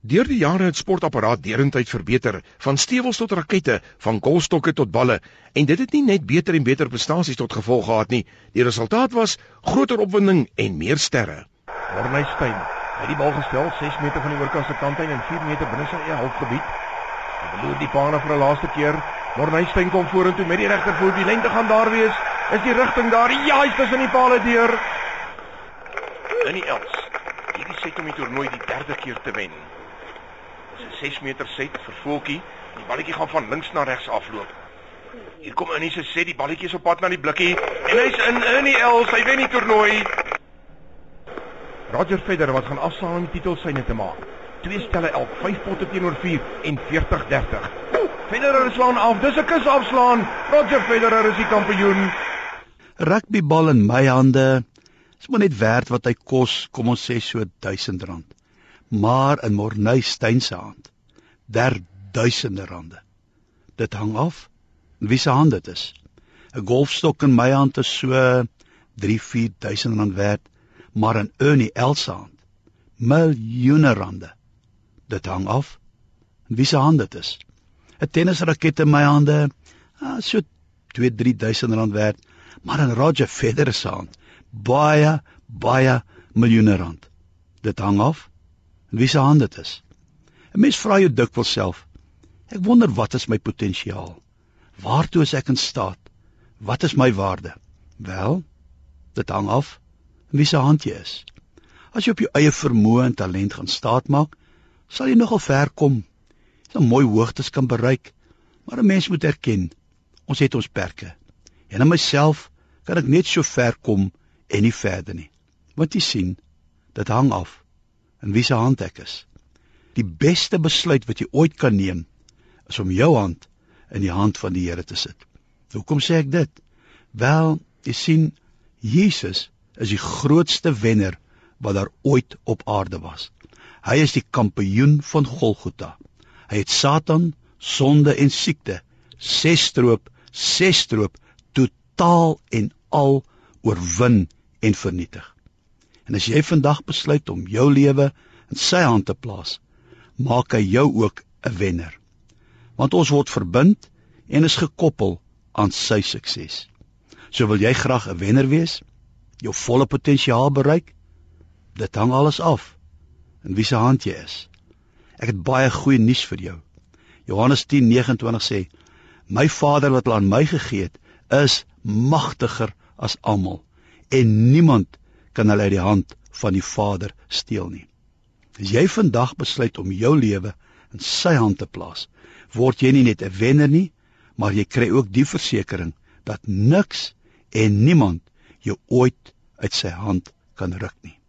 Deur die jare het sportapparaat derentyd verbeter, van stewels tot rakette, van golfstokke tot balle, en dit het nie net beter en beter prestasies tot gevolg gehad nie. Die resultaat was groter opwinding en meer sterre. Ornay Steyn, het die bal gestel 6 meter van die oorkant se kantlyn en 4 meter binne sy halfgebied. Hy beloor die baan vir 'n laaste keer. Ornay Steyn kom vorentoe met die regtervoet. Die lengte gaan daar wees. Is die rigting daar? Ja, hy's tussen die palle deur. In die els. Hierdie set om die toernooi die derde keer te wen. Dis 'n 6 meter set vir Voeltjie. Die balletjie gaan van links na regs afloop. Hier kom Annie se set, die balletjie is op pad na die blikkie en hy's in die els. Hy wen die toernooi. Roger Federer wat gaan afsaal om die titel syne te maak. Twee stelle elk, 5 potte teenoor 4 en 40-30. Federer slaan af. Dis 'n kus afslaan. Roger Federer is die kampioen. Rugbybal in my hande is maar net werd wat hy kos, kom ons sê so R1000. Maar in Morney Steyn se hand, der duisende rande. Dit hang af wie se hand dit is. 'n Golfstok in my hand is so 3-4000 rand werd maar in Ernie Elsa hand miljoene rande. Dit hang af wie se hand dit is. 'n Tennisraket in my hande, ah, so 2-3000 rand werd, maar in Roger Federer se hand baie baie miljoene rand. Dit hang af wie se hand dit is. 'n Mens vra jou dikwels self, ek wonder wat is my potensiaal? Waartoe is ek in staat? Wat is my waarde? Wel, dit hang af wie se hand jy is. As jy op jou eie vermoë en talent gaan staatmaak, sal jy nogal ver kom. Jy sal mooi hoogtes kan bereik, maar 'n mens moet erken, ons het ons perke. En in myself kan ek net so ver kom en nie verder nie. Want jy sien, dit hang af in wie se hand ek is. Die beste besluit wat jy ooit kan neem, is om jou hand in die hand van die Here te sit. Hoekom sê ek dit? Wel, jy sien, Jesus is die grootste wenner wat daar ooit op aarde was. Hy is die kampioen van Golgotha. Hy het Satan, sonde en siekte ses stroop, ses stroop totaal en al oorwin en vernietig. En as jy vandag besluit om jou lewe in sy hand te plaas, maak hy jou ook 'n wenner. Want ons word verbind en is gekoppel aan sy sukses. So wil jy graag 'n wenner wees? jou volle potensiaal bereik? Dit hang alles af in wie se hand jy is. Ek het baie goeie nuus vir jou. Johannes 10:29 sê: "My Vader wat aan my gegee het, is magtiger as almal en niemand kan hulle uit die hand van die Vader steel nie." As jy vandag besluit om jou lewe in sy hand te plaas, word jy nie net 'n wenner nie, maar jy kry ook die versekering dat niks en niemand jou ooit uit sy hand kan ruk nie.